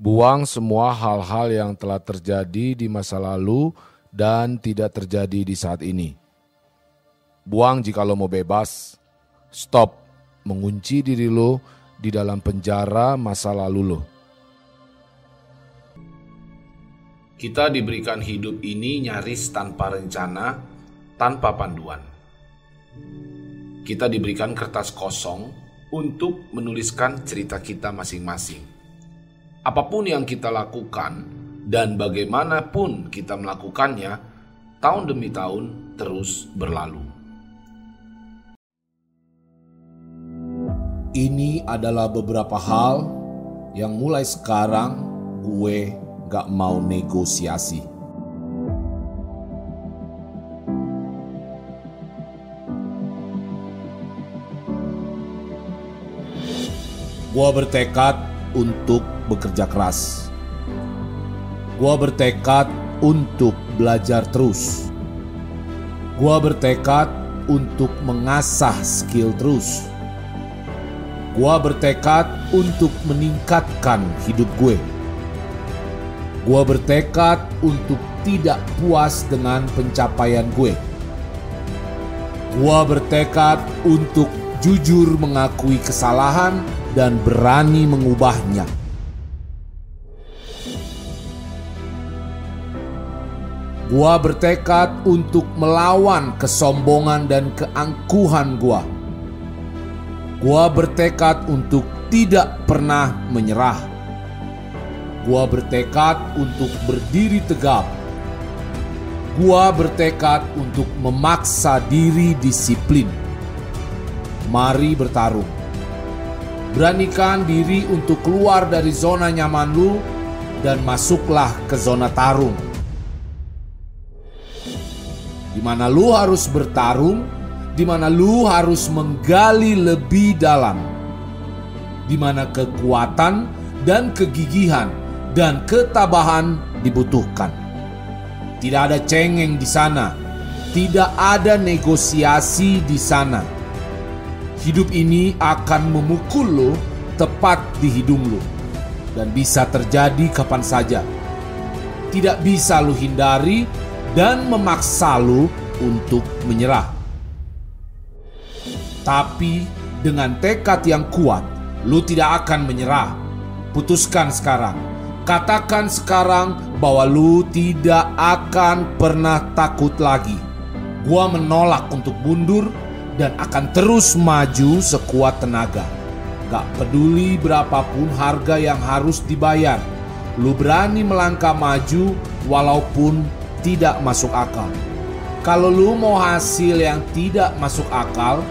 Buang semua hal-hal yang telah terjadi di masa lalu dan tidak terjadi di saat ini. Buang jika lo mau bebas. Stop mengunci diri lo di dalam penjara masa lalu lo. Kita diberikan hidup ini nyaris tanpa rencana, tanpa panduan. Kita diberikan kertas kosong untuk menuliskan cerita kita masing-masing apa pun yang kita lakukan dan bagaimanapun kita melakukannya, tahun demi tahun terus berlalu. Ini adalah beberapa hal yang mulai sekarang gue gak mau negosiasi. Gue bertekad untuk bekerja keras. Gua bertekad untuk belajar terus. Gua bertekad untuk mengasah skill terus. Gua bertekad untuk meningkatkan hidup gue. Gua bertekad untuk tidak puas dengan pencapaian gue. Gua bertekad untuk jujur mengakui kesalahan dan berani mengubahnya. Gua bertekad untuk melawan kesombongan dan keangkuhan gua. Gua bertekad untuk tidak pernah menyerah. Gua bertekad untuk berdiri tegap. Gua bertekad untuk memaksa diri disiplin. Mari bertarung. Beranikan diri untuk keluar dari zona nyaman lu dan masuklah ke zona tarung di mana lu harus bertarung, di mana lu harus menggali lebih dalam, di mana kekuatan dan kegigihan dan ketabahan dibutuhkan. Tidak ada cengeng di sana, tidak ada negosiasi di sana. Hidup ini akan memukul lo tepat di hidung lo dan bisa terjadi kapan saja. Tidak bisa lu hindari dan memaksa lu untuk menyerah. Tapi dengan tekad yang kuat, lu tidak akan menyerah. Putuskan sekarang. Katakan sekarang bahwa lu tidak akan pernah takut lagi. Gua menolak untuk mundur dan akan terus maju sekuat tenaga. Gak peduli berapapun harga yang harus dibayar. Lu berani melangkah maju walaupun tidak masuk akal. Kalau lu mau hasil yang tidak masuk akal,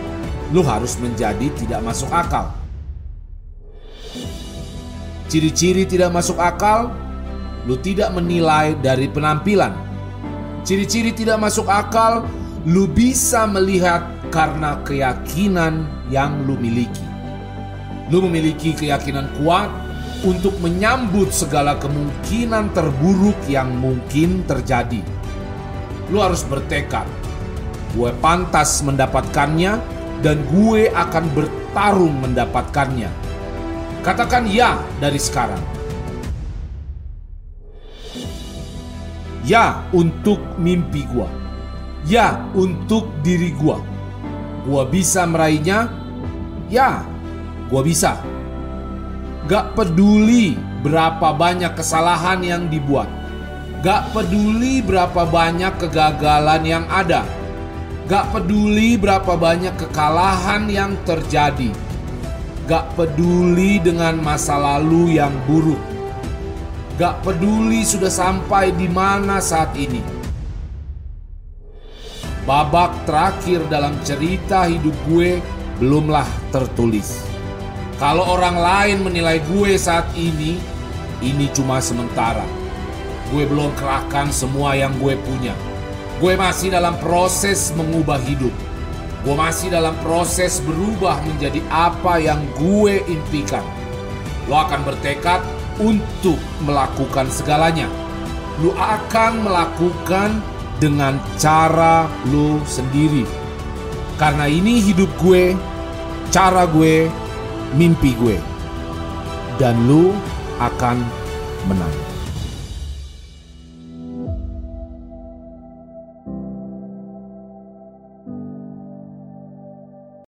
lu harus menjadi tidak masuk akal. Ciri-ciri tidak masuk akal, lu tidak menilai dari penampilan. Ciri-ciri tidak masuk akal, lu bisa melihat karena keyakinan yang lu miliki. Lu memiliki keyakinan kuat untuk menyambut segala kemungkinan terburuk yang mungkin terjadi. Lu harus bertekad, gue pantas mendapatkannya dan gue akan bertarung mendapatkannya. Katakan ya dari sekarang. Ya untuk mimpi gue. Ya untuk diri gue. Gue bisa meraihnya. Ya, gue bisa. Gak peduli berapa banyak kesalahan yang dibuat. Gak peduli berapa banyak kegagalan yang ada. Gak peduli berapa banyak kekalahan yang terjadi. Gak peduli dengan masa lalu yang buruk. Gak peduli sudah sampai di mana saat ini. Babak terakhir dalam cerita hidup gue belumlah tertulis. Kalau orang lain menilai gue saat ini, ini cuma sementara. Gue belum kerahkan semua yang gue punya. Gue masih dalam proses mengubah hidup. Gue masih dalam proses berubah menjadi apa yang gue impikan. Lo akan bertekad untuk melakukan segalanya. Lo akan melakukan dengan cara lo sendiri. Karena ini hidup gue, cara gue, mimpi gue. Dan lu akan menang.